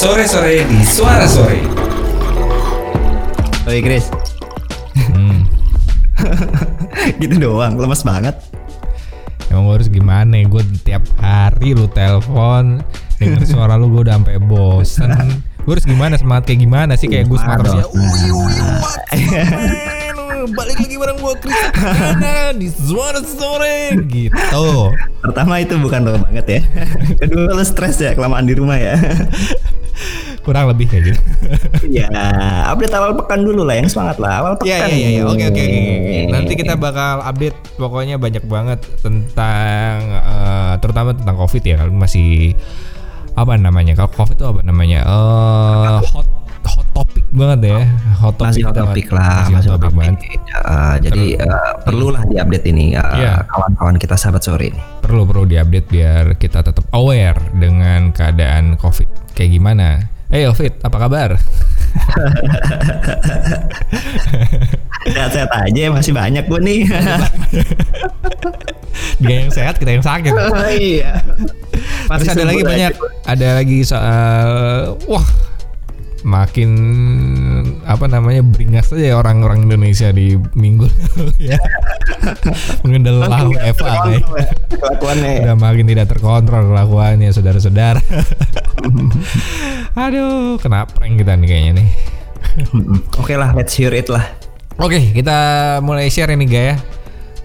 Sore-sore di Suara Sore. Oi Chris, Hmm. gitu doang, lemes banget. Emang gue harus gimana ya? Gue tiap hari lu telepon denger suara lu gue udah sampai bosen. Gue harus gimana semangat kayak gimana sih kayak gue semangat balik lagi bareng gue Chris di suara sore gitu. Pertama itu bukan lo banget ya. Kedua lo stres ya kelamaan di rumah ya. Kurang lebih kayak gitu. ya, update awal pekan dulu lah, yang semangat lah awal pekan. Iya iya iya oke oke. Nanti kita bakal update pokoknya banyak banget tentang eh, terutama tentang covid ya kalau masih apa namanya kalau covid itu apa namanya eh hot hot topic banget ya hot topic masih hot banget. topic lah, masih hot topic banget Uh, jadi uh, perlulah diupdate ini uh, Iya. kawan-kawan kita sahabat sore ini. perlu perlu diupdate biar kita tetap aware dengan keadaan covid kayak gimana. Hey Fit, apa kabar? Sehat-sehat aja masih banyak gue nih. Dia yang sehat, kita yang sakit. Oh, iya. Terus ada lagi banyak, aja. ada lagi soal wah makin apa namanya beringas aja ya orang-orang Indonesia di minggu lalu ya Makin nggak Eva ya, Kelakuannya ya. udah makin tidak terkontrol kelakuannya saudara-saudara aduh kena prank kita nih kayaknya nih. Oke lah, let's hear it lah. oke kita mulai share ini Ga ya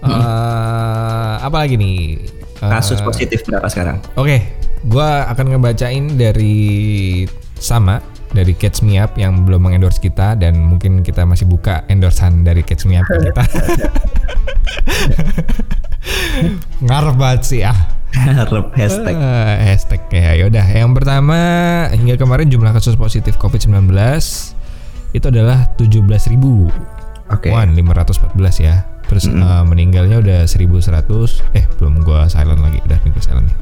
Eh, apa lagi nih Eh, Kasus positif berapa sekarang? Oke, gua akan ngebacain dari sama dari Catch Me Up yang belum mengendorse kita dan mungkin kita masih buka endorsan dari Catch Me Up kita. Ngarep banget sih ah. Harap hashtag. Eh, hashtag ya yaudah. Yang pertama hingga kemarin jumlah kasus positif COVID-19 itu adalah 17.000 Oke. Wan 514 ya. Terus eh, meninggalnya udah 1100. Eh belum gua silent lagi. Udah nih gua silent nih.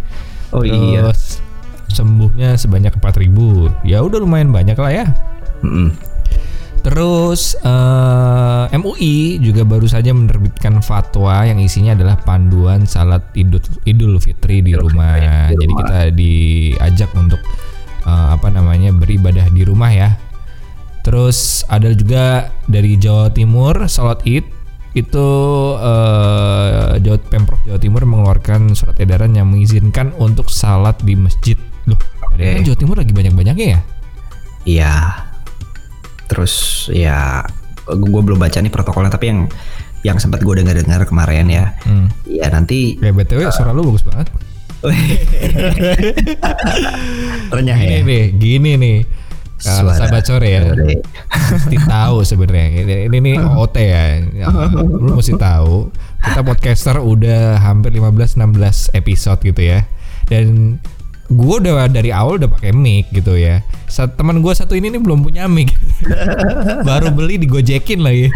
Oh iya. Sembuhnya sebanyak 4000 Ya udah lumayan banyak lah ya. Mm-mm. Terus eh, MUI juga baru saja menerbitkan fatwa yang isinya adalah panduan salat Idul Idul Fitri di rumah. di Jadi rumah. kita diajak untuk eh, apa namanya beribadah di rumah ya. Terus ada juga dari Jawa Timur salat Id itu eh, Jawa Pemprov Jawa Timur mengeluarkan surat edaran yang mengizinkan untuk salat di masjid. Loh, Oke. Jawa Timur lagi banyak-banyaknya ya? Iya. Terus ya gue belum baca nih protokolnya tapi yang yang sempat gue dengar-dengar kemarin ya. Hmm. Ya nanti Kayak BTW suara lu bagus banget. Gini ya. nih, gini nih. Suara sahabat sore ya, sore. mesti tahu sebenarnya. Ini, ini nih OT ya. Ya, Lu mesti tahu. Kita podcaster udah hampir 15-16 episode gitu ya. Dan gue udah dari awal udah pakai mic gitu ya. Teman gue satu ini nih belum punya mic, baru beli digojekin lagi.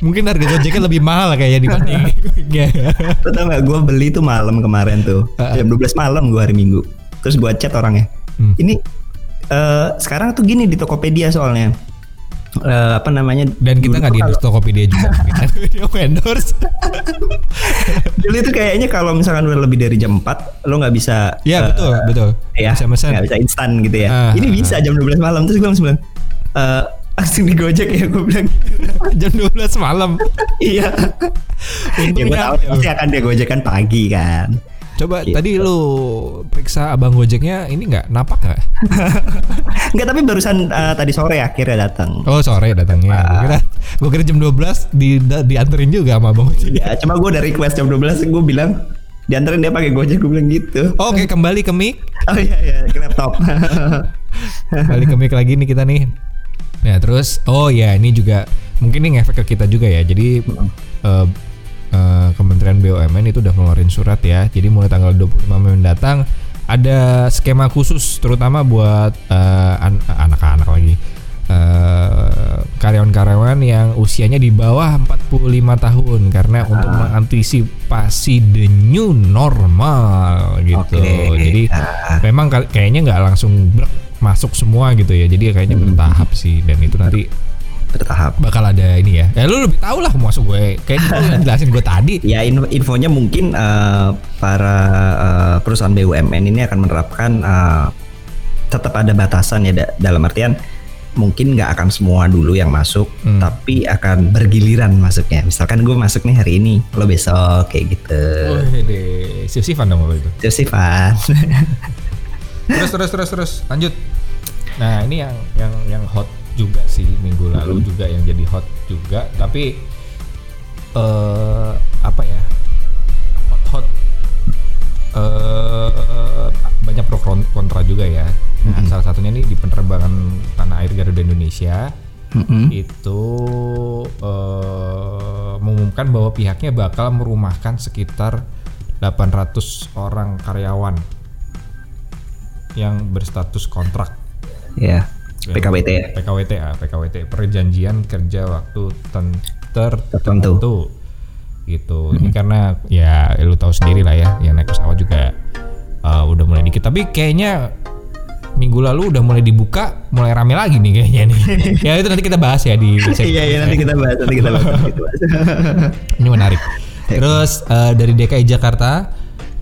Mungkin harga gojekin lebih mahal kayaknya dibanding mic-nya. Lo tau gak gue beli tuh malam kemarin tuh Jam 12 malam gue hari Minggu Terus gue chat orangnya Hmm. Ini eh, sekarang tuh gini di Tokopedia soalnya. Eh, Apa namanya? Dan kita nggak di endorse Tokopedia juga. Dia mau endorse. Dulu itu kayaknya kalau misalkan udah lebih dari jam 4 Lo nggak bisa Iya eh, betul betul. ya Bisa nggak bisa instan gitu ya. Ah, Ini ah, bisa jam 12 malam. Terus gue langsung bilang langsung di Gojek ya gue bilang. Jam 12 malam. iya. Ya gue tahu pasti akan dia Gojek kan pagi kan Coba Gitu. tadi lu periksa abang gojeknya ini nggak napak nggak? Enggak tapi barusan eh, tadi sore akhirnya datang Oh sore datangnya. Gue kira, gue kira jam 12 di dianterin juga sama abang gojek. Ya cuma gue udah request jam 12 gue bilang dianterin dia pakai Gojek gue bilang gitu Oke kembali ke mic. Oh iya iya ke laptop Kembali ke mic lagi nih kita nih. Nah terus oh ya ini juga mungkin ini ngefek ke kita juga ya. Jadi eh, eh, Kementerian BUMN itu udah ngeluarin surat ya. Jadi mulai tanggal 25 Mei mendatang ada skema khusus terutama buat an- anak-anak lagi. eh, karyawan-karyawan yang usianya di bawah 45 tahun karena untuk mengantisipasi the new normal gitu. Oke. Jadi Ah. memang kayaknya nggak langsung brek masuk semua gitu ya. Jadi kayaknya bertahap sih dan itu nanti bertahap bakal ada ini ya. Ya lu lebih tahu lah masuk gue. Kayak itu yang jelasin gue tadi. Ya in- infonya mungkin eh, para eh, perusahaan BUMN ini akan menerapkan eh, tetap ada batasan ya da- dalam artian mungkin nggak akan semua dulu yang masuk, Hmm. tapi akan bergiliran masuknya. Misalkan gue masuk nih hari ini, lo besok kayak gitu. Wih deh, sif-sifan dong itu. Van. terus terus terus terus lanjut nah ini yang yang yang hot juga sih minggu lalu juga yang jadi hot juga. Tapi eh apa ya? Hot hot eh banyak pro kon- kontra juga ya. Nah salah satunya nih di penerbangan tanah air Garuda Indonesia. Mm-mm. itu eh, mengumumkan bahwa pihaknya bakal merumahkan sekitar 800 orang karyawan yang berstatus kontrak. Ya, PKWT ya. PKWT ah, PKWT perjanjian kerja waktu ten- ter- Tertentu. tertentu gitu ini karena ya lu tahu sendiri lah ya yang naik pesawat juga uh, udah mulai dikit tapi kayaknya minggu lalu udah mulai dibuka mulai rame lagi nih kayaknya nih ya itu nanti kita bahas ya di Iya iya nanti kita bahas nanti kita bahas. nanti kita bahas. ini menarik. Terus eh, dari DKI Jakarta,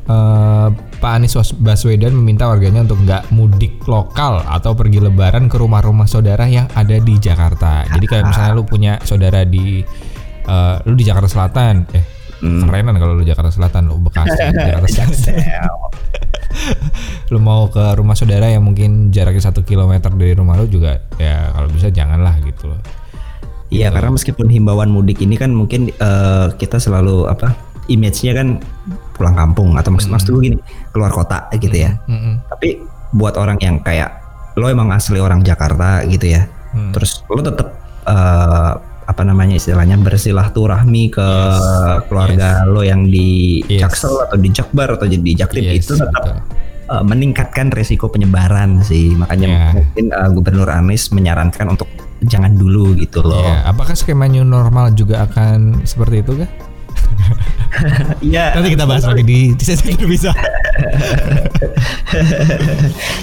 eh, Pak Anies Baswedan meminta warganya untuk nggak mudik lokal atau pergi lebaran ke rumah-rumah saudara yang ada di Jakarta. Jadi kayak misalnya lu punya saudara di, eh, lu di Jakarta Selatan, eh kerenan kalau lu Jakarta Selatan, lu Bekasi, Jakarta Selatan. lu mau ke rumah saudara yang mungkin jaraknya satu kilometer dari rumah lu juga ya kalau bisa janganlah gitu loh. Iya karena meskipun himbauan mudik ini kan mungkin eh, kita selalu apa image-nya kan pulang kampung atau maksud maksud gue gini keluar kota gitu ya. Mm-mm. Tapi buat orang yang kayak lo emang asli orang Jakarta gitu ya. Hmm. Terus lo tetap eh, apa namanya istilahnya bersilaturahmi ke keluarga lo yang di Yes. Jaksel atau di Jakbar atau di Jaktim Yes, itu tetap betul. eh, meningkatkan resiko penyebaran sih. Makanya Ya. mungkin eh, Gubernur Anies menyarankan untuk jangan dulu gitu loh. Ya, apakah skema new normal juga akan seperti itu kah? Iya. Nanti kita bahas lagi di, di sesi bisa.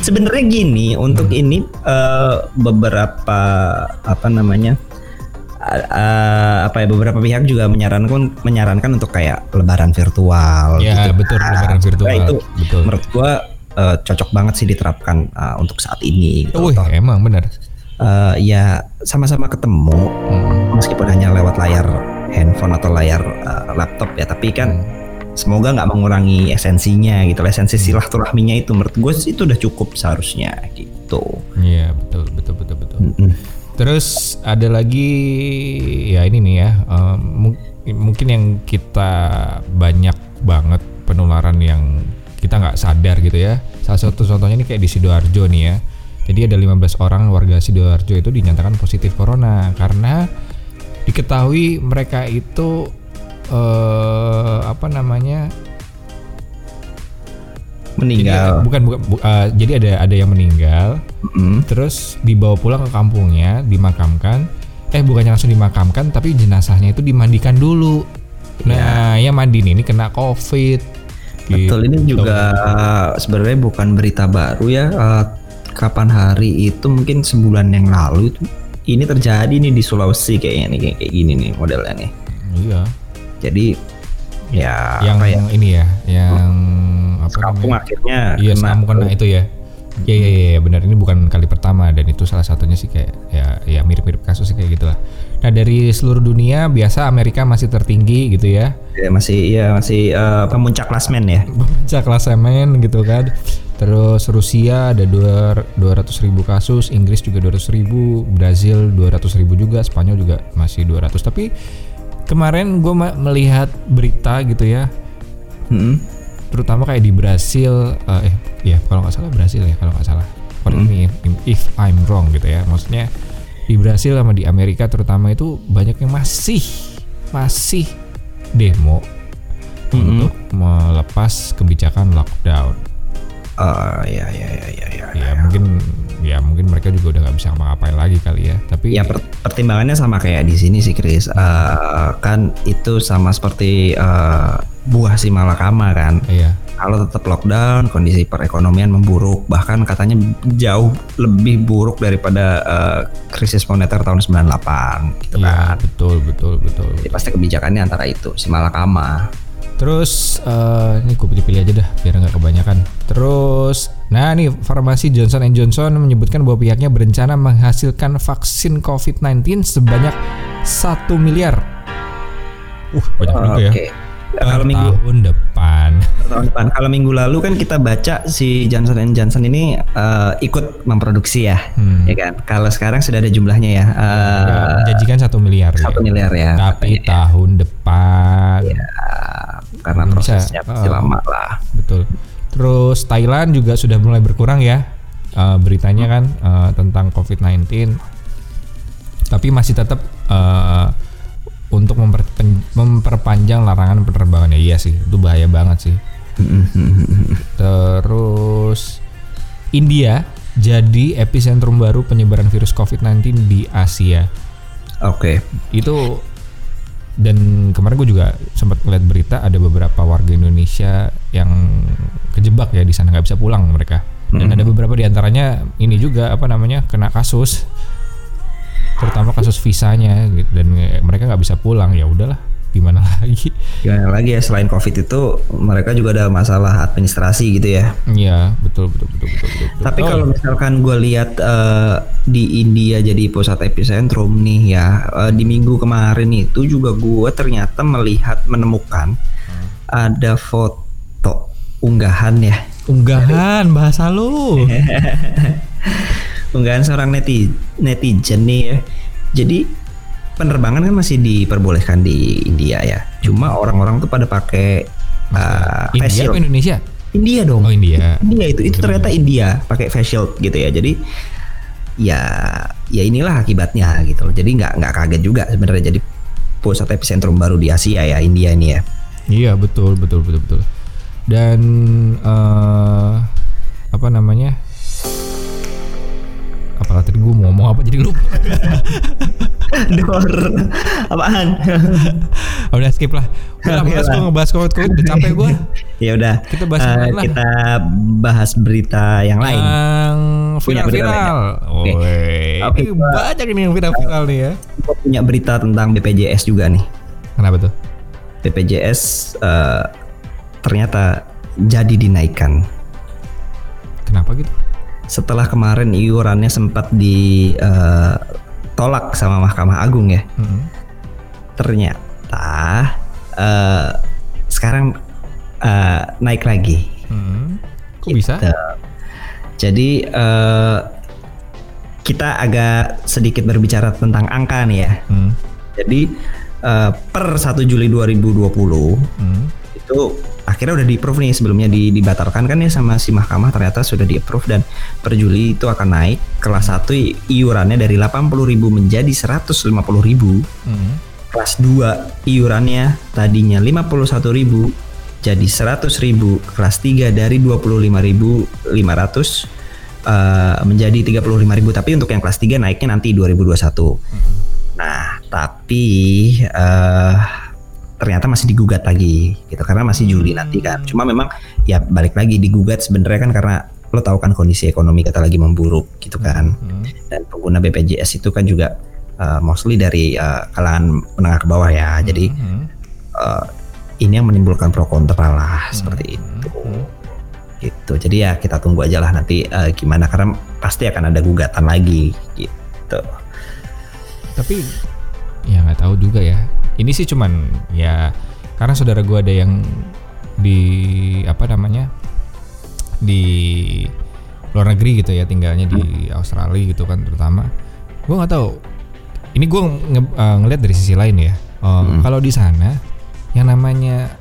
Sebenarnya gini, untuk Hmm. ini eh, beberapa apa namanya? eh, apa ya beberapa pihak juga menyarankan menyarankan untuk kayak lebaran virtual Ya, gitu. betul, kan. lebaran virtual. Nah, itu Betul. menurut gua eh, cocok banget sih diterapkan eh, untuk saat ini gitu. Toh, emang benar. eh, ya sama-sama ketemu Hmm. meskipun hanya lewat layar handphone atau layar eh, laptop ya, tapi kan Hmm. semoga nggak mengurangi esensinya gitu esensi silaturahminya itu menurut gue sih itu udah cukup seharusnya gitu Iya, betul, betul, betul, betul. Mm-mm. Terus ada lagi ya ini nih ya, mung- mungkin yang kita banyak banget penularan yang kita nggak sadar gitu ya. Salah satu contohnya ini kayak di sidoarjo nih ya. Jadi ada 15 orang warga sidoarjo itu dinyatakan positif corona karena diketahui mereka itu eh, apa namanya? Meninggal. Jadi, bukan bukan bu- eh, jadi ada ada yang meninggal. Mm. terus dibawa pulang ke kampungnya dimakamkan. Eh bukannya langsung dimakamkan tapi jenazahnya itu dimandikan dulu. Nah ya. mandi ini kena covid. Betul ini Gitu. juga sebenarnya bukan berita baru ya. Eh, kapan hari itu mungkin sebulan yang lalu itu ini terjadi nih di Sulawesi kayaknya nih kayak, kayak gini nih modelnya nih. Iya. Jadi ya yang apa ya? ini ya yang apa kampung namanya? akhirnya iya kamu kena itu ya. Iya iya iya benar. Ini bukan kali pertama dan itu salah satunya sih kayak ya ya mirip-mirip kasus sih kayak gitulah. Nah dari seluruh dunia biasa Amerika masih tertinggi gitu ya. ya, masih ya masih eh, pemuncak klasmen ya. Pemuncak klasemen gitu kan. Terus Rusia ada 200 ribu kasus, Inggris juga 200 ribu, Brazil 200 ribu juga, Spanyol juga masih 200. Tapi kemarin gue melihat berita gitu ya, Mm. terutama kayak di Brasil, eh eh, ya kalau nggak salah Brasil ya kalau nggak salah. Correct me if, I'm wrong gitu ya, maksudnya di Brasil sama di Amerika terutama itu banyak yang masih masih demo untuk melepas kebijakan lockdown. Oh ya ya ya ya ya. ya mungkin ya mungkin mereka juga udah nggak bisa ngapa-ngapain lagi kali ya tapi Ya per- pertimbangannya sama kayak di sini sih Chris. Eh, kan itu sama seperti eh, buah si malakama kan. iya Kalau tetap lockdown, kondisi perekonomian memburuk, bahkan katanya jauh lebih buruk daripada eh, krisis moneter tahun 98 gitu iya kan. betul betul betul Jadi pasti kebijakannya antara itu si malakama. Terus eh, ini gue pilih-pilih aja dah biar nggak kebanyakan terus Nah, nih farmasi Johnson Johnson menyebutkan bahwa pihaknya berencana menghasilkan vaksin COVID-19 sebanyak 1 miliar. Uh, banyak juga ya. Per Kalau minggu tahun depan. tahun depan, kalau minggu lalu kan kita baca si Johnson Johnson ini eh, ikut memproduksi ya, Hmm. ya kan. Kalau sekarang sudah ada jumlahnya ya, eh, Udah menjanjikan satu miliar. satu ya. miliar ya. Tapi tahun depan. Ya, karena Belum bisa. prosesnya pasti Oh. lama lah. Betul. Terus Thailand juga sudah mulai berkurang ya eh, beritanya kan eh, tentang COVID-19. Tapi masih tetap eh, untuk memperpen- memperpanjang larangan penerbangan ya iya sih itu bahaya banget sih. Terus India jadi epicentrum baru penyebaran virus COVID-19 di Asia. Oke. Itu dan kemarin gue juga sempat ngeliat berita ada beberapa warga Indonesia yang kejebak ya di sana nggak bisa pulang mereka. Dan ada beberapa di antaranya ini juga apa namanya kena kasus terutama kasus visanya gitu dan mereka nggak bisa pulang ya udahlah gimana lagi Gimana lagi ya selain COVID itu mereka juga ada masalah administrasi gitu ya. Iya betul betul betul betul betul, betul. Tapi Oh, kalau misalkan gue lihat eh, di India jadi pusat epicentrum nih ya eh, di minggu kemarin itu juga gue ternyata melihat menemukan Hmm. ada foto unggahan ya unggahan bahasa lu unggahan seorang neti, netizen nih ya. Jadi penerbangan kan masih diperbolehkan di India ya. Cuma orang-orang tuh pada pakai uh, face India shield. apa Indonesia India dong. oh India India itu itu ternyata India pakai face shield gitu ya. Jadi ya ya inilah akibatnya gitu loh. Jadi nggak nggak kaget juga sebenarnya jadi pusat epicentrum baru di Asia ya India ini ya. Iya betul betul betul betul. Dan eh apa namanya? Apalah tadi gue mau ngomong apa jadi lupa. Dor apaan? Udah skip lah. Udah lah. gue ngebahas covid covid udah capek gue. ya udah. Kita bahas yang lain lah. kita bahas berita yang lain. Yang Punya berita viral-viral. Oke. Oke, ini banyak ini yang viral-viral nih ya. Gua punya berita tentang BPJS juga nih. Kenapa tuh? BPJS eh, ternyata jadi dinaikkan. Kenapa gitu? Setelah kemarin iurannya sempat ditolak sama Mahkamah Agung ya. Mm-mm. Ternyata eh, sekarang eh, naik lagi. Mm-mm. Kok bisa? Gitu. Jadi eh, kita agak sedikit berbicara tentang angka nih ya. Hmm. Jadi eh, per 1 Juli 2020 Hmm. itu akhirnya udah di approve nih sebelumnya di, dibatalkan kan ya sama si mahkamah ternyata sudah di approve dan per Juli itu akan naik. Kelas 1 i- iurannya dari 80.000 menjadi 150.000 Hmm. kelas 2 iurannya tadinya 51.000 jadi 100.000 kelas 3 dari 25.500 eh, menjadi 35.000 tapi untuk yang kelas 3 naiknya nanti 2021 nah tapi eh, ternyata masih digugat lagi gitu karena masih Juli nanti kan cuma memang ya balik lagi digugat sebenarnya kan karena lo tahu kan kondisi ekonomi kita lagi memburuk gitu kan Hmm. dan pengguna BPJS itu kan juga uh, mostly dari uh, kalangan menengah ke bawah ya. Jadi Hmm. uh, ini yang menimbulkan pro kontra lah seperti itu. Hmm. Gitu. Jadi ya kita tunggu aja lah nanti uh, gimana karena pasti akan ada gugatan lagi gitu. tapi ya nggak tahu juga ya ini sih cuman ya karena saudara gue ada yang di apa namanya di luar negeri gitu ya tinggalnya di Australia gitu kan terutama. Gue nggak tahu ini gue nge- eh, ngeliat dari sisi lain ya. Eh, kalau di sana yang namanya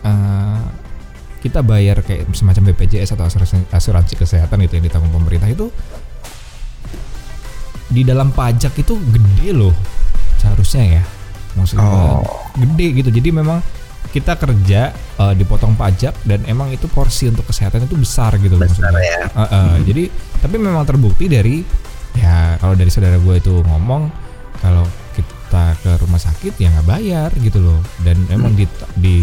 eh, kita bayar kayak semacam BPJS atau asuransi, asuransi kesehatan itu yang ditanggung pemerintah itu di dalam pajak itu gede loh seharusnya ya maksudnya. Oh. gede gitu. Jadi memang kita kerja eh, dipotong pajak dan emang itu porsi untuk kesehatan itu besar gitu loh Besar maksudnya. ya. Eh, eh, jadi tapi memang terbukti dari ya kalau dari saudara gue itu ngomong kalau kita ke rumah sakit ya nggak bayar gitu loh. Dan emang di di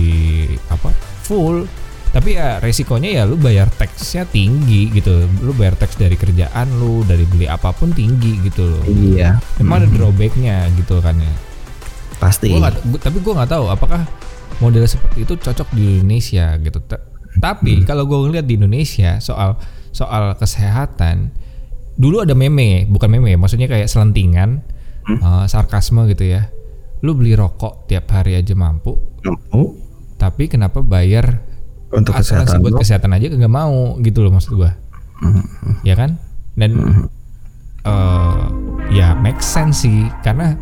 apa full. Tapi ya resikonya ya lu bayar teksnya tinggi gitu. Lu bayar teks dari kerjaan lu dari beli apa pun tinggi gitu loh. Iya. emang ada drawbacknya gitu kan ya Pasti. Gua gua- tapi gue nggak tahu apakah model seperti itu cocok di Indonesia gitu. Ta- tapi kalau gue ngeliat di Indonesia soal soal kesehatan dulu ada meme bukan meme maksudnya kayak selentingan eh, sarkasme gitu ya. Lu beli rokok tiap hari aja mampu. Oh, tapi kenapa bayar untuk kesehatan buat lo. kesehatan aja nggak mau gitu loh maksud gua. Ya kan? Dan eh, ya make sense sih karena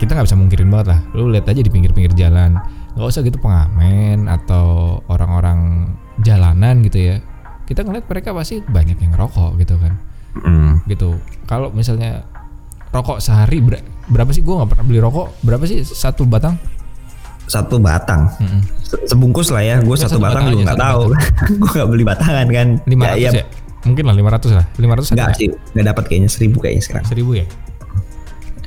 kita nggak bisa mungkirin banget lah. Lu lihat aja di pinggir-pinggir jalan. Nggak usah gitu pengamen atau orang-orang jalanan gitu ya. Kita ngeliat mereka pasti banyak yang ngerokok gitu kan. Hmm. gitu. Kalau misalnya rokok sehari ber- berapa sih? Gua nggak pernah beli rokok. Berapa sih? Satu batang? Satu batang. Mm-mm. Se- Sebungkus lah ya. Gue Ya, satu, satu batang batang juga nggak tahu. gue nggak beli batangan kan. 500 ya, ya, ya? Mungkin lah 500 lah. 500 Enggak ada sih, nggak dapat kayaknya. Seribu kayaknya sekarang. seribu ya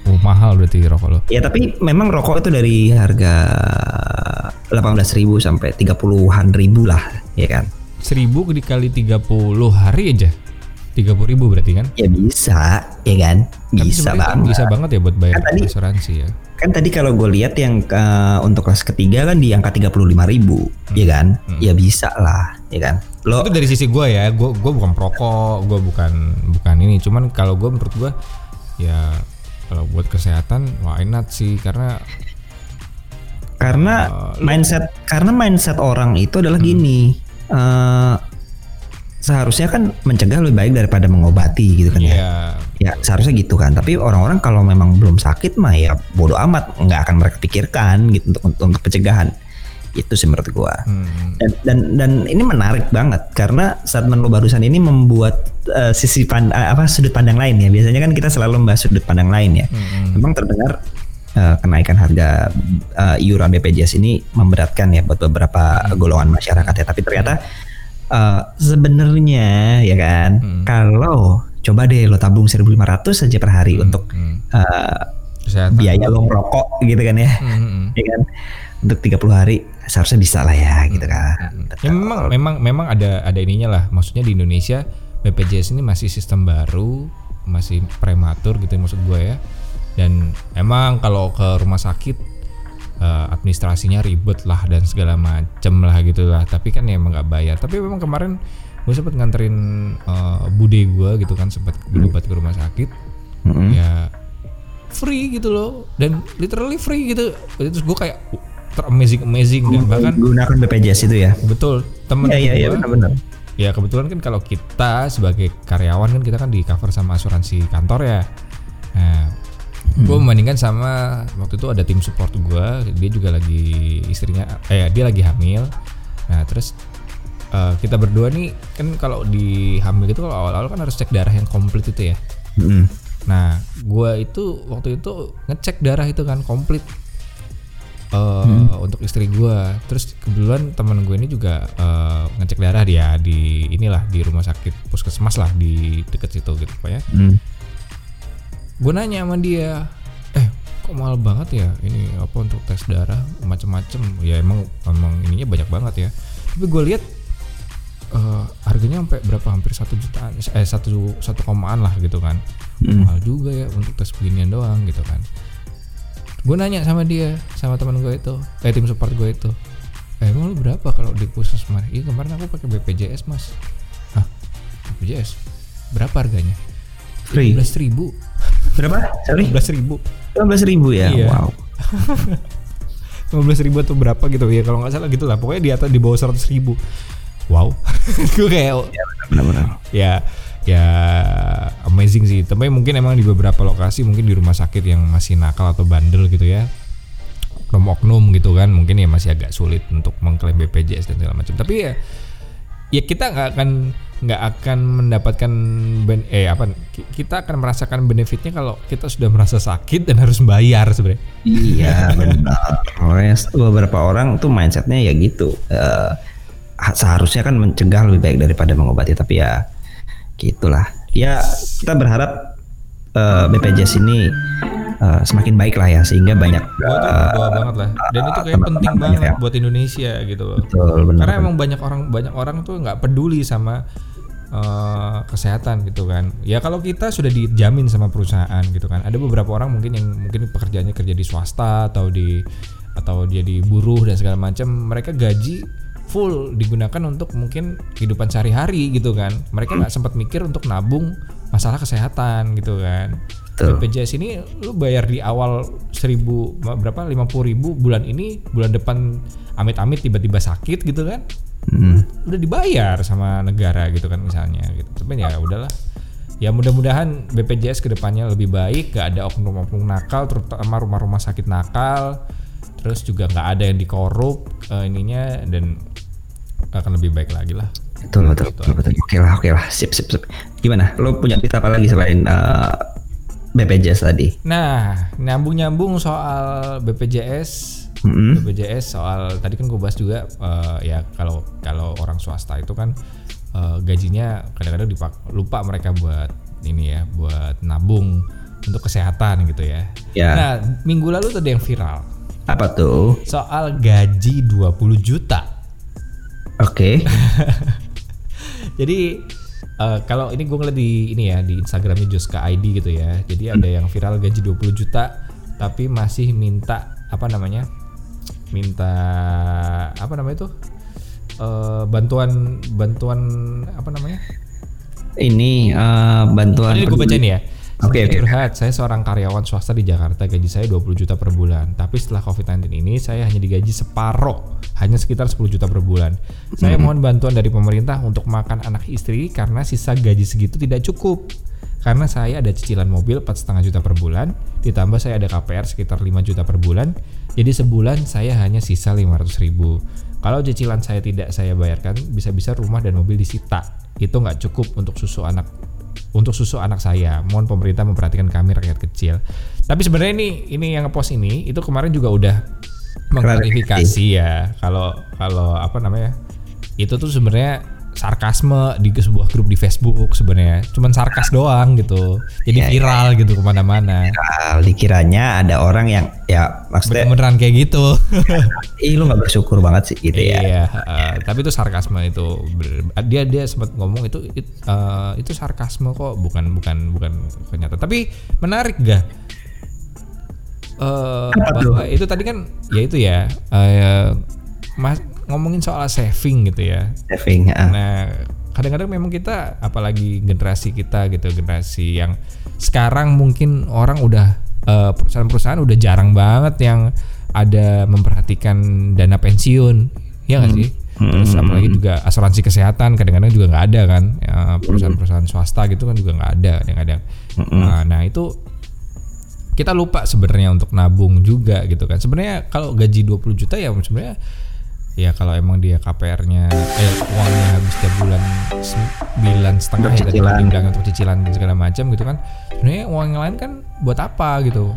oh mahal berarti rokok lo Ya tapi memang rokok itu dari harga 18.000 sampai 30-an ribu lah, ya kan? seribu dikali 30 hari aja 30 ribu berarti kan Ya bisa, ya kan? Bisa kan banget. bisa banget ya buat bayar Kan tadi- asuransi ya Kan tadi kalau gue lihat yang eh, untuk kelas ketiga kan di angka 35.000 ribu, ya kan? Ya bisa lah, ya kan? Lo itu dari sisi gue ya gue gue bukan perokok gue bukan bukan ini cuman kalau gue menurut gue ya kalau buat kesehatan why not sih? Karena karena Eh, mindset karena mindset orang itu adalah Hmm. gini eh, seharusnya kan mencegah lebih baik daripada mengobati gitu kan ya. Ya ya seharusnya gitu kan. Tapi orang-orang kalau memang belum sakit mah ya bodoh amat nggak akan mereka pikirkan gitu untuk untuk, untuk pencegahan itu sih menurut gua. Hmm, dan, dan dan ini menarik banget karena statement lo barusan ini membuat eh, sisi pand eh, apa sudut pandang lain ya. Biasanya kan kita selalu membahas sudut pandang lain ya. Hmm, memang terdengar eh, kenaikan harga eh, iuran BPJS ini memberatkan ya buat beberapa golongan masyarakat ya. Tapi ternyata eh, sebenarnya ya kan Hmm. kalau coba deh lo tabung 1.500 saja per hari untuk hmm. eh, kesehatan. biaya lo merokok gitu kan ya. Hmm, hmm, hmm. ya kan? Untuk 30 hari seharusnya bisa lah ya gitu kan Ya memang memang memang ada ada ininya lah. Maksudnya di Indonesia BPJS ini masih sistem baru, masih prematur gitu maksud gue ya. Dan emang kalau ke rumah sakit eh, administrasinya ribet lah dan segala macem lah gitu lah. Tapi kan ya emang nggak bayar. Tapi memang kemarin gue sempet nganterin eh, bude gue gitu kan sempat berobat ke rumah sakit. Mm-mm. Ya free gitu loh dan literally free gitu. Terus gue kayak teramazing amazing dan bahkan gunakan BPJS itu ya. Betul temen Iya iya iya gua- benar-benar. Ya kebetulan kan kalau kita sebagai karyawan kan kita kan di cover sama asuransi kantor ya. Nah gue membandingkan sama waktu itu ada tim support gue dia juga lagi istrinya eh dia lagi hamil. Nah terus eh, kita berdua nih kan kalau di hamil itu kalau awal-awal kan harus cek darah yang komplit itu ya. Mm-mm. Nah, gua itu waktu itu ngecek darah itu kan komplit eh, untuk istri gua. Terus kebetulan teman gue ini juga eh, ngecek darah dia di inilah di rumah sakit puskesmas lah di deket situ gitu pokoknya. Mm. Gue nanya sama dia, eh kok mahal banget ya ini apa untuk tes darah macem-macem ya emang emang ininya banyak banget ya tapi gue lihat eh, harganya sampai berapa hampir satu jutaan eh satu satu komaan lah gitu kan Hmm. mahal juga ya untuk tes beginian doang gitu kan gue nanya sama dia sama teman gue itu eh tim support gue itu eh, emang lu berapa kalau di puskesmas iya kemarin aku pakai BPJS mas. Hah? BPJS berapa harganya? Free. belas ribu. Berapa? Sorry? Belas ribu. 15 ribu ya? Iya. wow. 15 ribu atau berapa gitu ya kalau nggak salah gitu lah. Pokoknya di atas di bawah 100 ribu. Wow. Gue kayak benar-benar. Ya ya amazing sih tapi mungkin emang di beberapa lokasi mungkin di rumah sakit yang masih nakal atau bandel gitu ya oknum-oknum gitu kan mungkin ya masih agak sulit untuk mengklaim BPJS dan segala macam tapi ya ya kita nggak akan nggak akan mendapatkan ben, eh apa ki- kita akan merasakan benefitnya kalau kita sudah merasa sakit dan harus bayar sebenarnya Iya benar. Beberapa orang tuh mindsetnya ya gitu. Eh, seharusnya kan mencegah lebih baik daripada mengobati, tapi ya gitulah. Ya kita berharap eh, BPJS ini eh, semakin baik lah ya sehingga banyak. Berdoa banget lah dan itu kayak penting banget ya. buat Indonesia gitu loh betul benar. karena emang banyak orang banyak orang tuh nggak peduli sama eh, kesehatan gitu kan ya kalau kita sudah dijamin sama perusahaan gitu kan ada beberapa orang mungkin yang mungkin pekerjaannya kerja di swasta atau di atau dia di buruh dan segala macam mereka gaji full digunakan untuk mungkin kehidupan sehari-hari gitu kan. Mereka nggak sempat mikir untuk nabung masalah kesehatan gitu kan. Betul. BPJS ini lu bayar di awal seribu berapa lima ribu bulan ini bulan depan amit-amit tiba-tiba sakit gitu kan Hmm. udah dibayar sama negara gitu kan misalnya gitu. Tapi ya udahlah. Ya mudah-mudahan BPJS ke depannya lebih baik, gak ada oknum-oknum nakal, terutama rumah-rumah sakit nakal, terus juga nggak ada yang dikorup eh, ininya dan akan lebih baik lagi lah. Betul, betul, betul, betul. Oke lah, oke lah. Sip, sip, sip. Gimana? Lo punya cerita apa lagi selain eh, BPJS tadi? Nah, nyambung-nyambung soal BPJS, Mm-mm. BPJS soal tadi kan gue bahas juga eh, ya kalau kalau orang swasta itu kan eh, gajinya kadang-kadang dipak- lupa mereka buat ini ya, buat nabung untuk kesehatan gitu ya. Ya. Nah, minggu lalu tuh ada yang viral Apa tuh? soal gaji 20 juta. Oke. Jadi eh, kalau ini gue ngeliat di ini ya di Instagramnya Joska ID gitu ya. Jadi ada yang viral gaji 20 juta tapi masih minta apa namanya? Minta apa namanya itu? Eh, bantuan bantuan apa namanya? Ini eh, bantuan Ini gue baca nih ya. Oke, oke. curhat, saya seorang karyawan swasta di Jakarta, gaji saya 20 juta per bulan. Tapi setelah COVID-19 ini, saya hanya digaji separoh, hanya sekitar 10 juta per bulan. Saya mohon bantuan dari pemerintah untuk makan anak istri karena sisa gaji segitu tidak cukup. Karena saya ada cicilan mobil 4,5 juta per bulan, ditambah saya ada KPR sekitar 5 juta per bulan, jadi sebulan saya hanya sisa 500 ribu. Kalau cicilan saya tidak saya bayarkan, bisa-bisa rumah dan mobil disita. Itu nggak cukup untuk susu anak untuk susu anak saya. Mohon pemerintah memperhatikan kami rakyat kecil. Tapi sebenarnya ini ini yang ngepost ini itu kemarin juga udah mengklarifikasi ya kalau kalau apa namanya itu tuh sebenarnya sarkasme di sebuah grup di Facebook sebenarnya cuman sarkas doang gitu jadi Iya, viral gitu ke mana-mana Nah, dikiranya ada orang yang ya maksudnya beneran kayak gitu ih lu nggak bersyukur banget sih gitu ya. Iya, eh, tapi itu sarkasme itu. Dia dia sempat ngomong itu it- eh, itu sarkasme kok, bukan bukan bukan kenyataan. Tapi menarik gak? Eh, bahwa itu tadi kan ya itu ya, eh, mas ngomongin soal saving gitu ya. Saving, ah. Nah, kadang-kadang memang kita apalagi generasi kita gitu, generasi yang sekarang mungkin orang udah eh, perusahaan-perusahaan udah jarang banget yang ada memperhatikan dana pensiun. Ya nggak sih? Terus apalagi juga asuransi kesehatan kadang-kadang juga nggak ada kan Ya, perusahaan-perusahaan swasta gitu kan juga nggak ada kadang-kadang. Nah, nah itu kita lupa sebenarnya untuk nabung juga gitu kan. Sebenarnya kalau gaji 20 juta ya sebenarnya ya kalau emang dia KPR-nya eh uangnya habis tiap bulan sembilan setengah ya tadi dibilang untuk cicilan dan segala macam gitu kan sebenarnya uang yang lain kan buat apa gitu?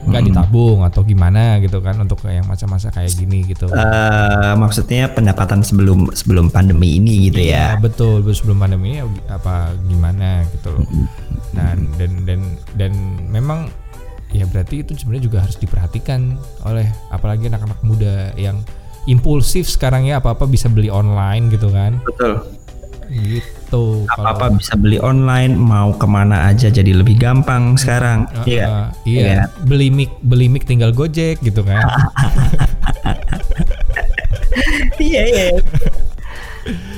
Nggak ditabung atau gimana gitu kan untuk yang masa-masa kayak gini gitu. Eh, maksudnya pendapatan sebelum sebelum pandemi ini gitu Ya? Ya. betul. Sebelum pandemi ya apa gimana gitu loh. Nah dan dan dan memang ya berarti itu sebenarnya juga harus diperhatikan oleh apalagi anak-anak muda yang impulsif sekarang ya apa apa bisa beli online gitu kan Betul. gitu Apa-apa bisa beli online, mau ke mana aja jadi lebih gampang sekarang. Uh, Iya. uh, iya beli mic beli mic tinggal gojek gitu kan Iya, iya.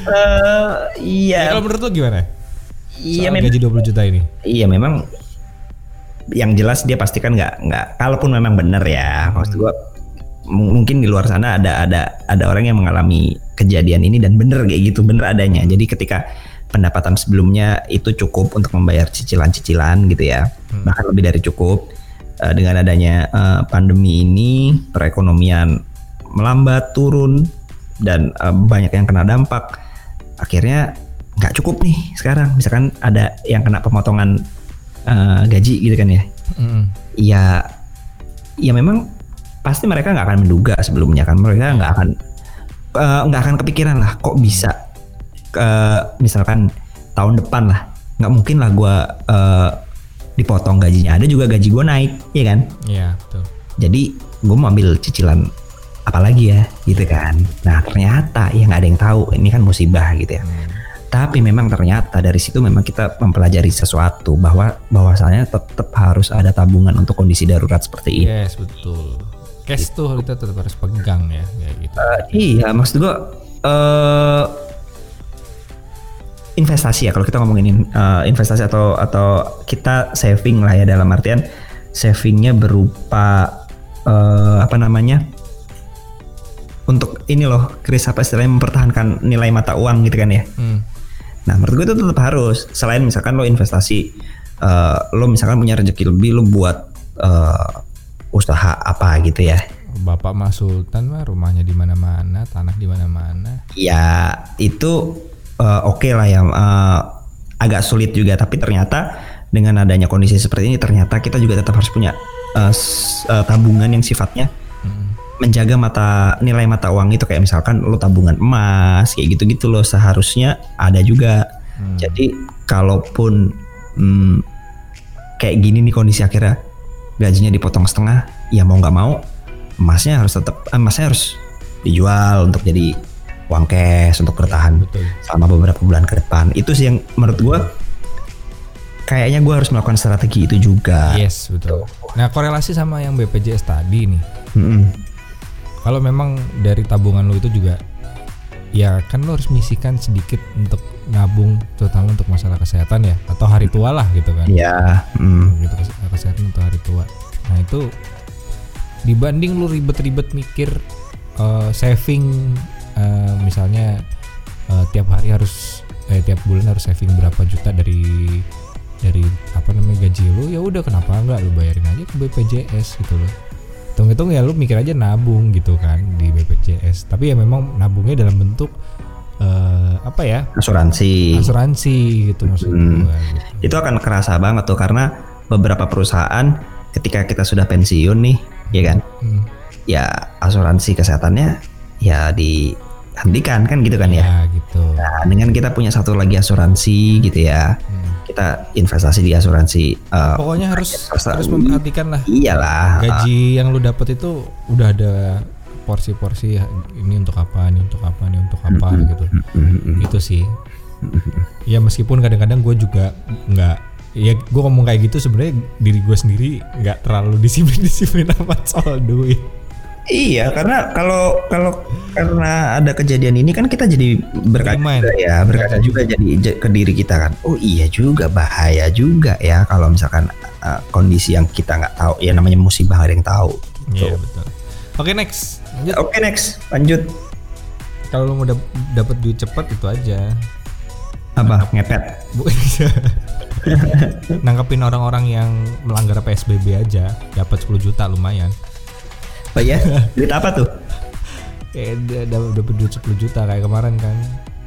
Eh, iya. Ya, kalau menurut lo gimana Iya, memang gaji 20 juta ini Iya memang yang jelas dia pasti kan nggak nggak kalaupun memang benar ya maksud gua mungkin di luar sana ada ada ada orang yang mengalami kejadian ini dan bener kayak gitu bener adanya. Jadi ketika pendapatan sebelumnya itu cukup untuk membayar cicilan-cicilan gitu ya bahkan lebih dari cukup Eh, dengan adanya eh, pandemi ini perekonomian melambat turun dan eh, banyak yang kena dampak akhirnya nggak cukup nih sekarang. Misalkan ada yang kena pemotongan eh, gaji gitu kan ya. Mm-mm. ya ya memang pasti mereka nggak akan menduga sebelumnya kan. Mereka nggak akan eh, nggak akan kepikiran lah kok bisa eh, misalkan tahun depan lah. Nggak mungkin lah gue dipotong gajinya. Ada juga gaji gue naik ya kan? Iya betul. Jadi gue mau ambil cicilan apa lagi ya gitu kan. Nah ternyata ya nggak ada yang tahu. Ini kan musibah gitu ya. Tapi memang ternyata dari situ memang kita mempelajari sesuatu bahwa bahwasanya tetap harus ada tabungan untuk kondisi darurat seperti ini yes betul cash tuh kita tetap harus pegang ya kayak gitu Eh, iya maksud gue eh investasi ya kalau kita ngomongin eh, investasi atau atau kita saving lah ya dalam artian savingnya berupa eh, apa namanya untuk ini loh Chris apa istilahnya mempertahankan nilai mata uang gitu kan ya Hmm. Nah, menurut gue itu tetap harus. Selain misalkan lo investasi, eh, lo misalkan punya rezeki lebih, lo buat eh, usaha apa gitu ya. Bapak Mas Sultan mah rumahnya di mana-mana, tanah di mana-mana. Ya itu eh, oke lah ya. eh, agak sulit juga, tapi ternyata dengan adanya kondisi seperti ini, ternyata kita juga tetap harus punya s- eh, tabungan yang sifatnya Hmm. menjaga mata nilai mata uang itu kayak misalkan lo tabungan emas kayak gitu-gitu loh seharusnya ada juga. Jadi kalaupun hmm, kayak gini nih kondisi akhirnya gajinya dipotong setengah, ya mau nggak mau emasnya harus tetap eh, emasnya harus dijual untuk jadi uang cash untuk bertahan Betul. selama beberapa bulan ke depan. Itu sih yang menurut gua kayaknya gua harus melakukan strategi itu juga. Yes, betul. Nah, korelasi sama yang BPJS tadi nih. Mm-mm. Kalau memang dari tabungan lo itu juga ya kan lo harus menyisikan sedikit untuk nabung terutama untuk masalah kesehatan ya atau hari tua lah gitu kan. Ya, mm. gitu kes- kesehatan untuk hari tua. Nah, itu dibanding lu ribet-ribet mikir eh, saving eh, misalnya eh, tiap hari harus eh, tiap bulan harus saving berapa juta dari dari apa namanya gaji lu ya udah kenapa enggak lu bayarin aja ke BPJS gitu loh hitung-hitung ya lu mikir aja nabung gitu kan di BPJS tapi ya memang nabungnya dalam bentuk eh, apa ya asuransi. asuransi gitu maksud Hmm. gitu. itu akan kerasa banget tuh karena beberapa perusahaan ketika kita sudah pensiun nih ya kan Hmm. ya asuransi kesehatannya ya dihentikan kan gitu kan ya ya gitu nah dengan kita punya satu lagi asuransi gitu ya Hmm. kita investasi di asuransi eh, Pokoknya harus harus memperhatikan lah iyalah gaji yang lu dapat itu udah ada porsi-porsi ini untuk apa, ini untuk apa, ini untuk apa gitu. Mm-mm. Itu sih. Ya meskipun kadang-kadang gue juga nggak ya gue ngomong kayak gitu sebenarnya diri gue sendiri nggak terlalu disiplin-disiplin amat soal duit. Iya, karena kalau kalau karena ada kejadian ini kan kita jadi berkaca juga ya, berkaca juga jadi ke diri kita kan. Oh iya juga bahaya juga ya kalau misalkan uh, kondisi yang kita nggak tahu, ya namanya musibah ada yang tahu. Iya betul. Oke next. Lanjut. Oke next, lanjut Kalau lu mau dap- dapet duit cepet itu aja. apa ngepet? Bu- Nangkepin orang-orang yang melanggar PSBB aja dapat 10 juta lumayan. Oh ya, duit apa tuh? Kayak ada dapat duit 10 juta kayak kemarin kan.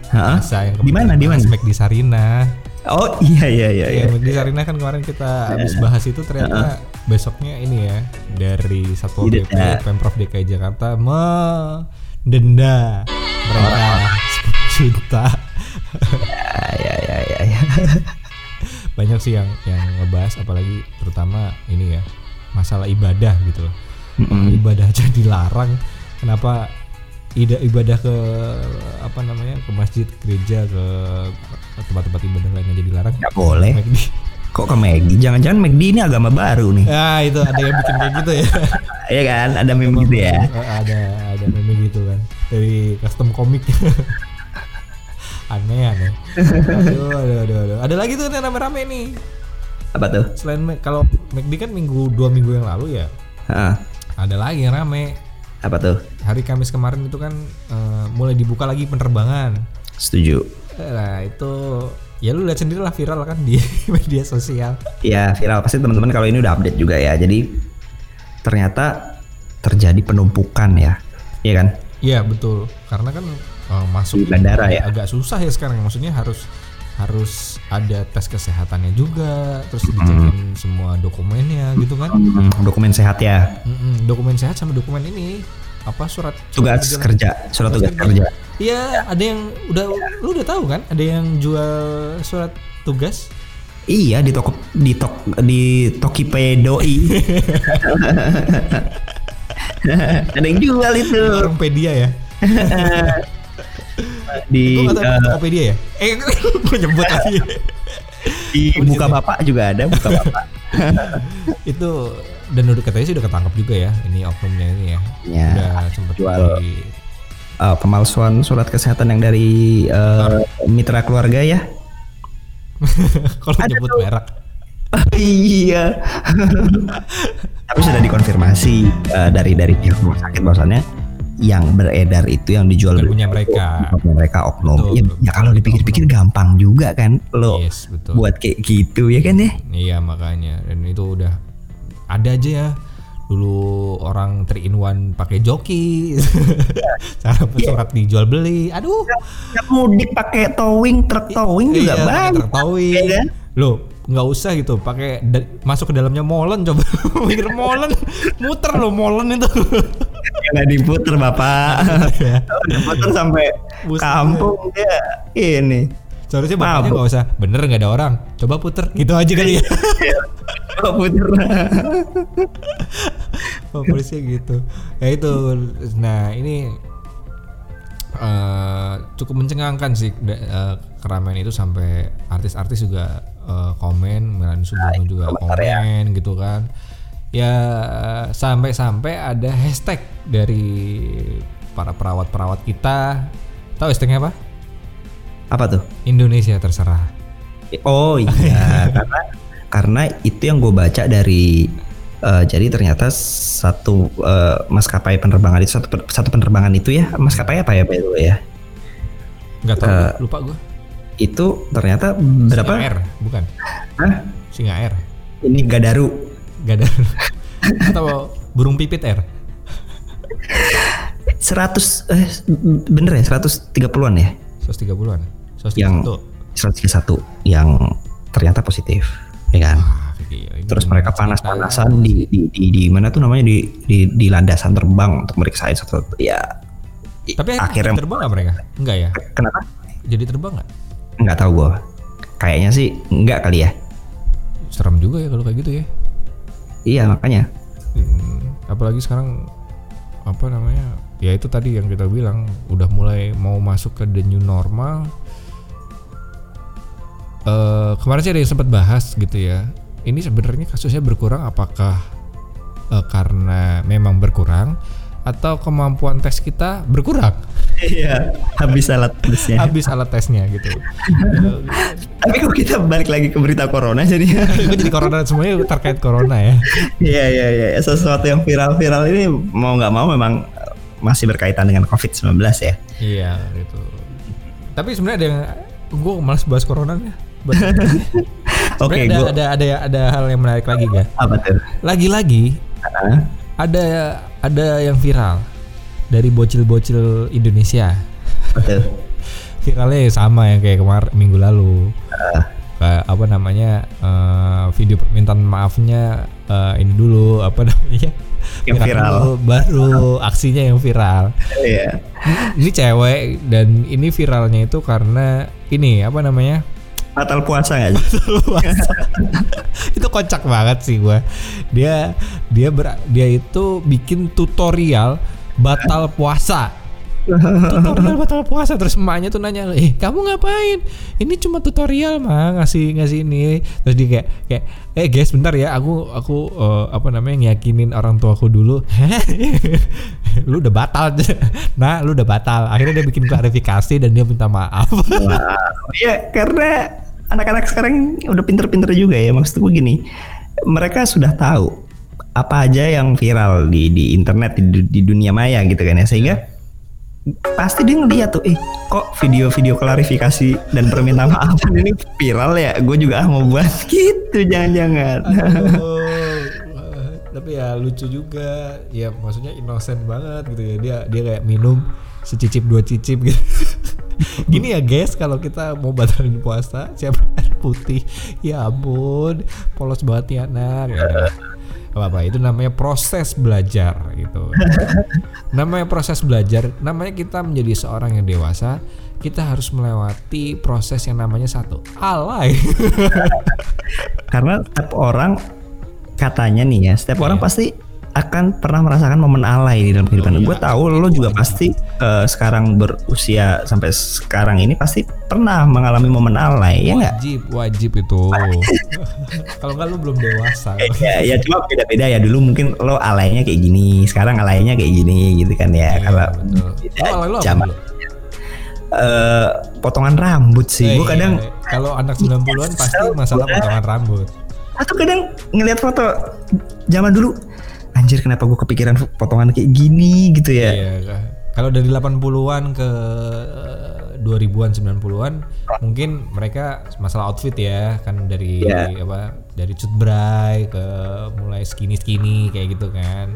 Masa yang Di mana? Di mana? Di Sarina. Oh iya iya iya. iya. Ya, Smack di Sarina kan kemarin kita habis bahas itu ternyata besoknya ini ya dari Satpol PP Didenda. Pemprov DKI Jakarta mendenda mereka 10 juta. Ya ya ya ya. Banyak sih yang yang ngebahas apalagi terutama ini ya masalah ibadah gitu loh. Mm-mm. Ibadah aja dilarang. Kenapa ida- ibadah ke apa namanya ke masjid, ke gereja, ke ke tempat-tempat ibadah lain aja dilarang? Nggak boleh. McD. Kok ke McD? Jangan-jangan McD ini agama baru nih? Ya itu ada yang bikin kayak gitu ya. Iya kan? Ada meme gitu ya. Ada ada meme gitu kan dari custom komik. aneh aneh. Aduh, aduh, aduh, aduh. Ada lagi tuh yang rame-rame nih. Apa tuh? Selain kalau McD kan minggu dua minggu yang lalu ya, Hah, ada lagi yang rame. apa tuh? Hari Kamis kemarin itu kan eh, mulai dibuka lagi penerbangan. Setuju. Nah itu ya lu lihat sendiri lah viral kan di media sosial. Ya viral pasti teman-teman kalau ini udah update juga ya. Jadi ternyata terjadi penumpukan ya, iya kan? Iya betul, karena kan eh, masuk Di bandara ya? agak susah ya sekarang. Maksudnya harus harus ada tes kesehatannya juga, terus dicekin semua dokumennya gitu kan. Hmm, dokumen sehat ya, Mm-mm, dokumen sehat sama dokumen ini apa surat surat tugas kerja, surat tugas kerja. Iya, ada yang udah lu udah tahu kan? Ada yang jual surat tugas. Iya di toko di tok di Tokipedoi. Ada yang jual itu Tokopedia ya. di eh, Tokopedia ya. Eh, gue nyebut lagi. di buka bapak juga ada buka bapak. itu dan udah katanya sih udah ketangkap juga ya ini oknumnya ini ya. Ya, udah sempet jual. di uh, pemalsuan surat kesehatan yang dari uh, mitra keluarga ya. Kalau nyebut tuh. merek. iya. Tapi sudah dikonfirmasi uh, dari dari pihak rumah sakit bahwasannya yang beredar itu yang dijual Bukan punya mereka. punya mereka oknum. Betul, ya, betul, ya kalau dipikir-pikir gampang juga kan lo Yes, betul. buat kayak gitu ya kan ya. Iya makanya dan itu udah ada aja ya dulu orang 3 in 1 pakai joki cara surat dijual beli aduh Ya, mudik pakai towing truk towing juga iya, bang. truk towing. Iya kan? lo nggak usah gitu pakai masuk ke dalamnya molen coba mikir molen muter lo molen itu Ya nggak diputer bapak. Ya. diputer sampai Buset. kampung dia ini. Seharusnya bapaknya nggak usah bener nggak ada orang coba puter gitu aja kali ya Oh, puter. Oh, polisi gitu. Ya itu. Nah, ini eh, cukup mencengangkan sih eh, keramaian itu sampai artis-artis juga eh, komen, Melani Subono juga komentar ya. komen gitu kan. Ya sampai-sampai ada hashtag dari para perawat-perawat kita. Tahu hashtagnya apa? Apa tuh? Indonesia terserah. Oh iya, karena karena itu yang gue baca dari eh, jadi ternyata satu eh, maskapai penerbangan itu satu satu penerbangan itu ya maskapai apa ya by the way ya Enggak tahu, Eh, lupa gue. itu ternyata berapa? Singa Air, bukan. Hah? Singa Air. Ini Gadaru Gak ada. Atau burung pipit air. 100 eh bener ya 130-an ya 130-an. 131. yang 131 yang ternyata positif ya kan Wah, gila, ini terus mereka panas-panasan di, di di di mana tuh namanya di di di landasan terbang untuk meriksa satu ya Tapi akhirnya terbang nggak mereka? Enggak ya? kenapa Jadi terbang nggak? nggak tahu gue kayaknya sih nggak kali ya Serem juga ya kalau kayak gitu ya. iya makanya Hmm, apalagi sekarang apa namanya? Ya itu tadi yang kita bilang udah mulai mau masuk ke the new normal. Eh kemarin sih ada yang sempat bahas gitu ya. Ini sebenarnya kasusnya berkurang apakah eh, karena memang berkurang atau kemampuan tes kita berkurang? iya habis alat tesnya habis alat tesnya gitu. tapi kok kita balik lagi ke berita corona jadi jadi corona semuanya terkait corona ya. iya iya iya sesuatu yang viral-viral ini mau nggak mau memang masih berkaitan dengan covid-19 ya Iya gitu. Tapi sebenarnya ada yang gue malas bahas corona ya. oke Sebenarnya ada, ada ada ada hal yang menarik lagi ga? apa tuh Lagi-lagi Hah? ada ada yang viral dari bocil-bocil Indonesia. betul Viralnya ya sama yang kayak kemarin minggu lalu. Kayak apa namanya eh, video permintaan maafnya eh, ini dulu apa namanya Yang viral. dulu, baru aksinya yang viral iya ini cewek dan ini viralnya itu karena ini apa namanya batal puasa nggak sih? Itu kocak banget sih gua. Dia dia ber, dia itu bikin tutorial batal puasa. Tutorial batal puasa terus emaknya tuh nanya eh kamu ngapain? Ini cuma tutorial mah ngasih ngasih ini. Terus dia kayak kayak eh guys bentar ya aku aku eh, apa namanya ngiyakinin orang tuaku dulu. Lu udah batal nah lu udah batal. Akhirnya dia bikin klarifikasi dan dia minta maaf. Iya karena anak-anak sekarang udah pinter-pinter juga ya maksud gue gini. Mereka sudah tahu apa aja yang viral di di internet di, di dunia maya gitu kan ya. Sehingga pasti dia ngeliat tuh eh kok video-video klarifikasi dan permintaan maaf ini viral ya? Gue juga ah mau buat gitu jangan-jangan. Tapi ya lucu juga. Ya maksudnya innocent banget gitu ya. Dia dia kayak minum secicip dua cicip gitu gini ya guys kalau kita mau batalin puasa siapa air putih? Ya ampun polos banget ya anak ya apa-apa itu namanya proses belajar gitu. Namanya proses belajar namanya kita menjadi seorang yang dewasa kita harus melewati proses yang namanya satu alay. Karena setiap orang katanya nih ya setiap orang Iya. pasti akan pernah merasakan momen alay di dalam kehidupan. Gue tahu lo juga pasti eh, sekarang berusia sampai sekarang ini pasti pernah mengalami momen alay, ya nggak? Wajib, wajib itu. Kalau nggak lu belum dewasa. ya, ya cuma beda-beda ya dulu mungkin lo alaynya kayak gini, sekarang alaynya kayak gini gitu kan ya. Iya, Kalau beda apa zaman. Eh, potongan rambut sih. Eh, Gue kadang iya. kalau anak 90-an pasti masalah potongan rambut. atau kadang ngelihat foto zaman dulu anjir kenapa gue kepikiran potongan kayak gini gitu ya. Iya. Kalau dari 80-an ke eh, 2000-an 90-an mungkin mereka masalah outfit ya kan dari Iya. apa dari cut bray ke mulai skinny skinny kayak gitu kan.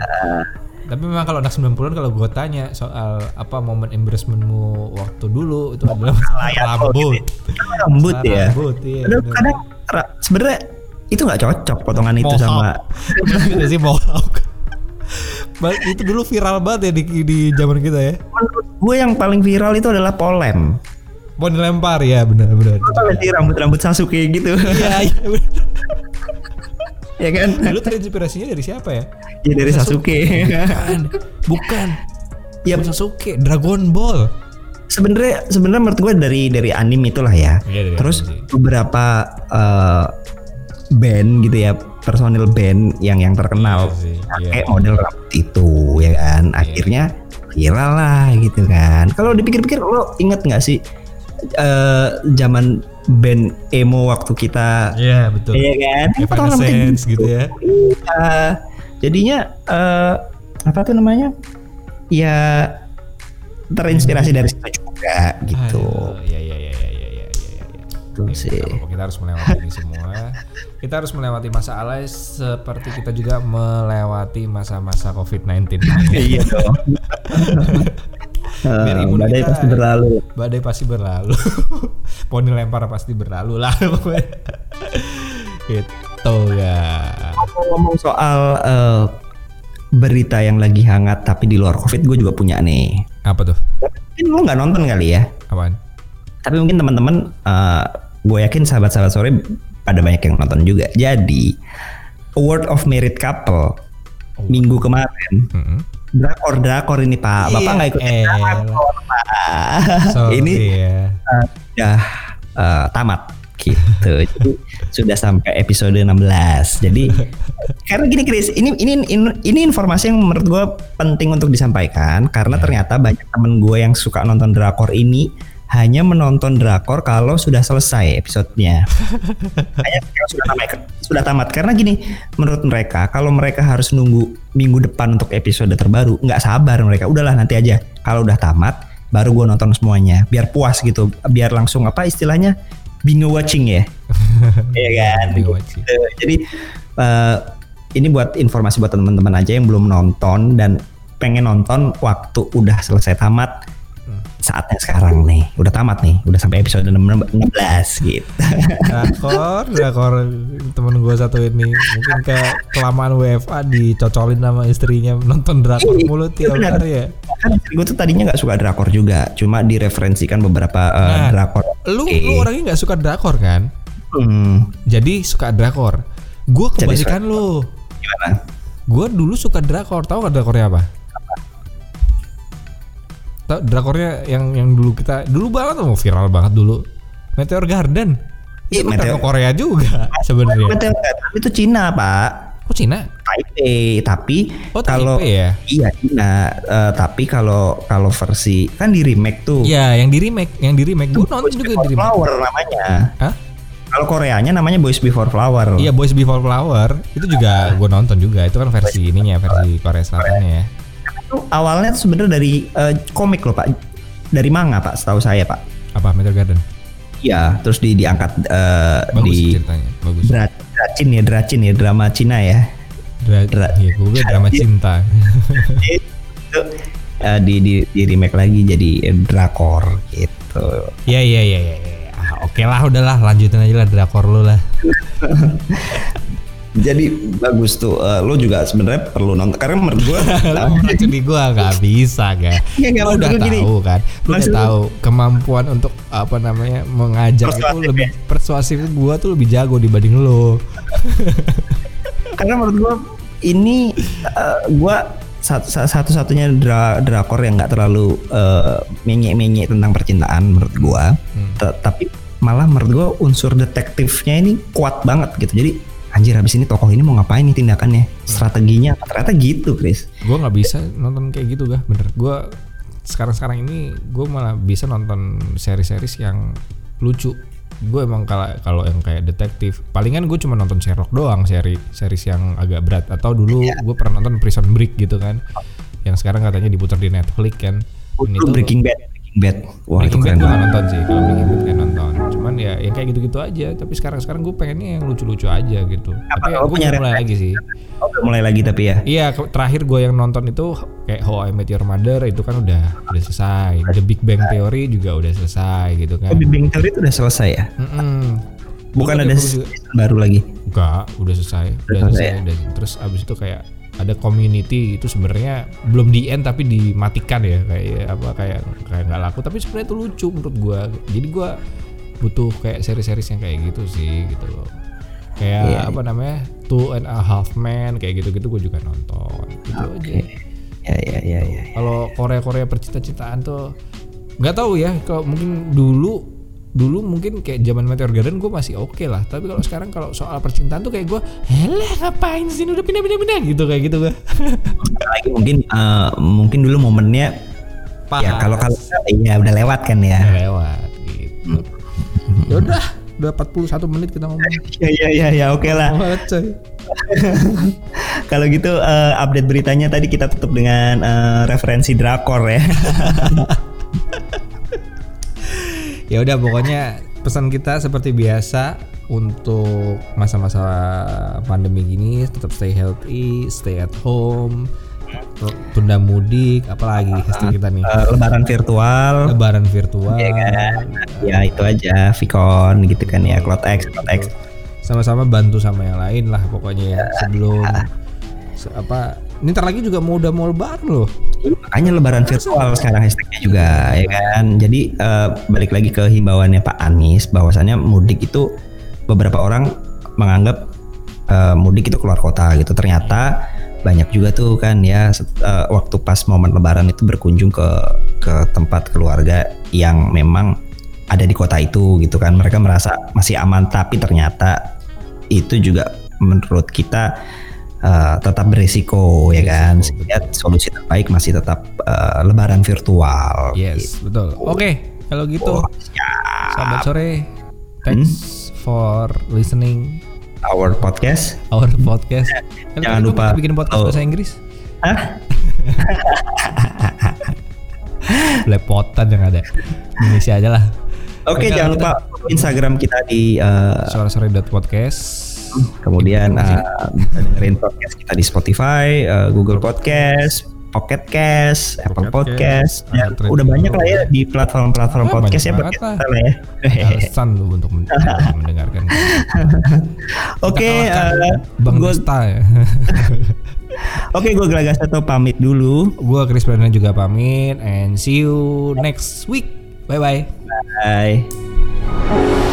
Tapi memang kalau anak 90-an kalau gue tanya soal apa momen embarrassmentmu waktu dulu itu adalah masalah rambut. Rambut ya. Rambut iya. Padahal bener. kadang ra- sebenarnya itu nggak cocok potongan itu sama Bener sih mohawk. Itu dulu viral banget ya di, di zaman kita ya. menurut gue yang paling viral itu adalah polem. Mau dilempar ya benar-benar. Sih rambut-rambut Sasuke gitu Iya iya. ya kan? Dulu terinspirasinya dari siapa ya? Ya dari Sasuke. Bukan, bukan. ya Bukan Sasuke, Dragon Ball. sebenarnya sebenarnya menurut gue dari dari anime itulah ya. Dari Terus anime beberapa eh, band gitu ya, personil band yang yang terkenal Iya sih, iya. pakai model rambut itu ya kan. Akhirnya viral lah gitu kan. Kalau dipikir-pikir lo inget nggak sih eh zaman band emo waktu kita Iya betul. Iya kan? Evanescence gitu ya. Iya. Jadinya eh apa tuh namanya? Ya terinspirasi dari situ juga gitu. Aduh, Iya iya iya iya. Itu Ya, sih. kita harus melewati ini semua. Kita harus melewati masa alay seperti kita juga melewati masa-masa COVID-19. Iya dong. Biar Eh, imun badai kita- pasti berlalu. Badai pasti berlalu. Poni lempar pasti berlalu lah. Itu ya. Ngomong soal eh, berita yang lagi hangat tapi di luar covid gue juga punya nih. Apa tuh? Mungkin lo nggak nonton kali ya? Apaan? Tapi mungkin teman-teman, eh, gue yakin sahabat-sahabat sore pada banyak yang nonton juga. Jadi Award of Married Couple minggu kemarin Mm-mm. drakor drakor ini pak, bapak Iya, nggak ikut elah. drakor pak. Sorry ini ya. eh, udah eh, tamat gitu. Jadi sudah sampai episode 16. Jadi karena gini Chris, ini ini ini, ini informasi yang menurut gue penting untuk disampaikan karena ternyata banyak temen gue yang suka nonton drakor ini hanya menonton drakor kalau sudah selesai episodenya. Sudah tamat, sudah tamat. Karena gini, menurut mereka kalau mereka harus nunggu minggu depan untuk episode terbaru, nggak sabar mereka. Udahlah nanti aja. Kalau udah tamat, baru gue nonton semuanya. Biar puas gitu. Biar langsung apa istilahnya binge watching ya. Iya kan. Binge watching. Gitu. Jadi eh, ini buat informasi buat teman-teman aja yang belum nonton dan pengen nonton waktu udah selesai tamat saatnya sekarang nih udah tamat nih udah sampai episode 16 gitu Drakor, drakor temen gue satu ini mungkin ke kelamaan WFA dicocolin sama istrinya nonton drakor Iya, mulu tiap hari ya. kan gue tuh tadinya nggak suka drakor juga cuma direferensikan beberapa eh, Nah, drakor Lu Oke. lu orangnya nggak suka drakor kan? Hmm, Jadi suka drakor. Gue kebalikan lu. gimana Gue dulu suka drakor. Tahu nggak drakornya apa? Drakornya yang yang dulu kita dulu banget mau viral banget dulu. Meteor Garden. Iya, Itu kan Meteor- Korea juga sebenarnya. Betul, tapi itu Cina pak Oh Cina? Taipei tapi Oh, kalau ya? iya Cina Eh, tapi kalau kalau versi kan di remake tuh Iya, yang di remake, yang di remake. Gue nonton juga di remake. Flower namanya Hah? kalau Koreanya namanya Boys Before Flower Iya, Boys Before Flower itu juga gue nonton juga. Itu kan versi ininya, versi Korea Selatannya ya. Itu awalnya sebenarnya dari eh, komik loh pak dari manga pak setahu saya pak Apa Meteor Garden? Iya terus di diangkat eh, Bagus di ceritanya, bagus. Dra- Dracin ya Dracin ya drama Cina ya Dra Dra- iya, gue drama cinta. itu eh, di, di di remake lagi jadi drakor gitu Iya, iya, iya, iya. iya. Ah, Oke lah, udahlah lanjutin aja lah drakor lu lah. jadi bagus tuh Eh, lo juga sebenarnya perlu nonton karena menurut gua Lu meracun di gua nggak bisa? Iya, nggak, Lu maksud udah gua gini. tahu kan? Lu udah tahu kemampuan untuk apa namanya mengajak itu Persuasif lebih ya? persuasif gua tuh lebih jago dibanding lu. karena menurut gua ini eh, gua sat- sa- satu-satunya dra- drakor yang nggak terlalu eh, menyek-menyek tentang percintaan menurut gua. T- tapi malah menurut gua unsur detektifnya ini kuat banget gitu. Jadi anjir habis ini tokoh ini mau ngapain nih tindakannya, strateginya apa? Ternyata gitu, Chris. gue nggak bisa nonton kayak gitu gak bener gue sekarang sekarang ini gue malah bisa nonton seri-series yang lucu. Gue emang kalau kalau yang kayak detektif palingan gue cuma nonton Sherlock doang seri series yang agak berat. Atau dulu Iya. gue pernah nonton Prison Break gitu kan. Yang sekarang katanya diputar di Netflix kan. Dan Itu Breaking Bad, Breaking Bad. Wah, Breaking itu Bad keren gue nonton sih. Kalau Breaking Bad kayak nonton ya yang kayak gitu-gitu aja tapi sekarang sekarang gue pengennya yang lucu-lucu aja gitu tapi lo gue punya mulai lagi sih Oh, mulai lagi tapi ya. Iya, terakhir gue yang nonton itu kayak How I Met Your Mother itu kan udah udah selesai. The Big Bang Theory juga udah selesai gitu kan. Oh, Big Bang Theory itu udah selesai ya? Mm-mm. Bukan Gua ada baru lagi. Enggak, udah selesai. Udah Udah selesai selesai. udah. Terus abis itu kayak ada community itu sebenarnya belum di end tapi dimatikan ya kayak apa kayak kayak nggak laku tapi sebenarnya itu lucu menurut gua jadi gua butuh kayak seri-seri yang kayak gitu sih gitu loh. Kayak Iya, apa namanya? Two and a Half Men kayak gitu-gitu gue juga nonton. Gitu aja. Ya ya ya ya. kalau Korea Korea percinta-cintaan tuh nggak tahu ya kalau mungkin dulu dulu mungkin kayak zaman Meteor Garden gue masih oke lah. Tapi kalau sekarang kalau soal percintaan tuh kayak gue helah ngapain sih udah pindah pindah pindah gitu kayak gitu gue lagi mungkin eh, mungkin dulu momennya ya kalau kalau iya udah lewat kan ya. lewat gitu ya udah udah 41 menit kita ngomong Ya ya ya ya oke lah. banget coy Kalau gitu eh, update beritanya tadi kita tutup dengan eh, referensi drakor ya. ya udah pokoknya pesan kita seperti biasa untuk masa-masa pandemi gini tetap stay healthy, stay at home, tunda mudik, apalagi hashtag kita nih Eh, lebaran virtual. lebaran virtual, Ya kan. Ya itu aja Vicon gitu kan ya. Clotex, Clotex. sama-sama bantu sama yang lain lah pokoknya ya sebelum se- apa ini ntar lagi juga mau udah mau lebaran loh Makanya lebaran virtual sekarang hashtagnya juga ya kan. Jadi eh, balik lagi ke himbauannya Pak Anies bahwasannya mudik itu beberapa orang menganggap eh, mudik itu keluar kota gitu. Ternyata banyak juga tuh kan ya eh, waktu pas momen lebaran itu berkunjung ke ke tempat keluarga yang memang ada di kota itu gitu kan. Mereka merasa masih aman tapi ternyata itu juga menurut kita eh, tetap berisiko ya kan. Sehingga solusi terbaik masih tetap eh, lebaran virtual. yes betul oke kalau gitu Oh, siap. sahabat sore thanks for listening Our podcast. our podcast. Kan Jangan lupa bikin podcast bahasa Inggris? Hah? lepotan yang ada. Indonesia aja lah. Oke, Oke, jangan lupa Instagram kita di eh, suara-suara podcast. Kemudian eh, bisa dengerin podcast kita di Spotify, eh, Google Podcast, Pocket Cast, Apple Pocket Podcast, Cast, dan iHeartRadio. udah banyak lah ya di platform-platform Ah, podcast ya banget kita lah ya. alasan lu untuk men- mendengarkan Oke, eh, Bang gua- Desta ya oke gue Glagasato pamit dulu. Gua Chris Brandon juga pamit and see you next week bye bye Bye.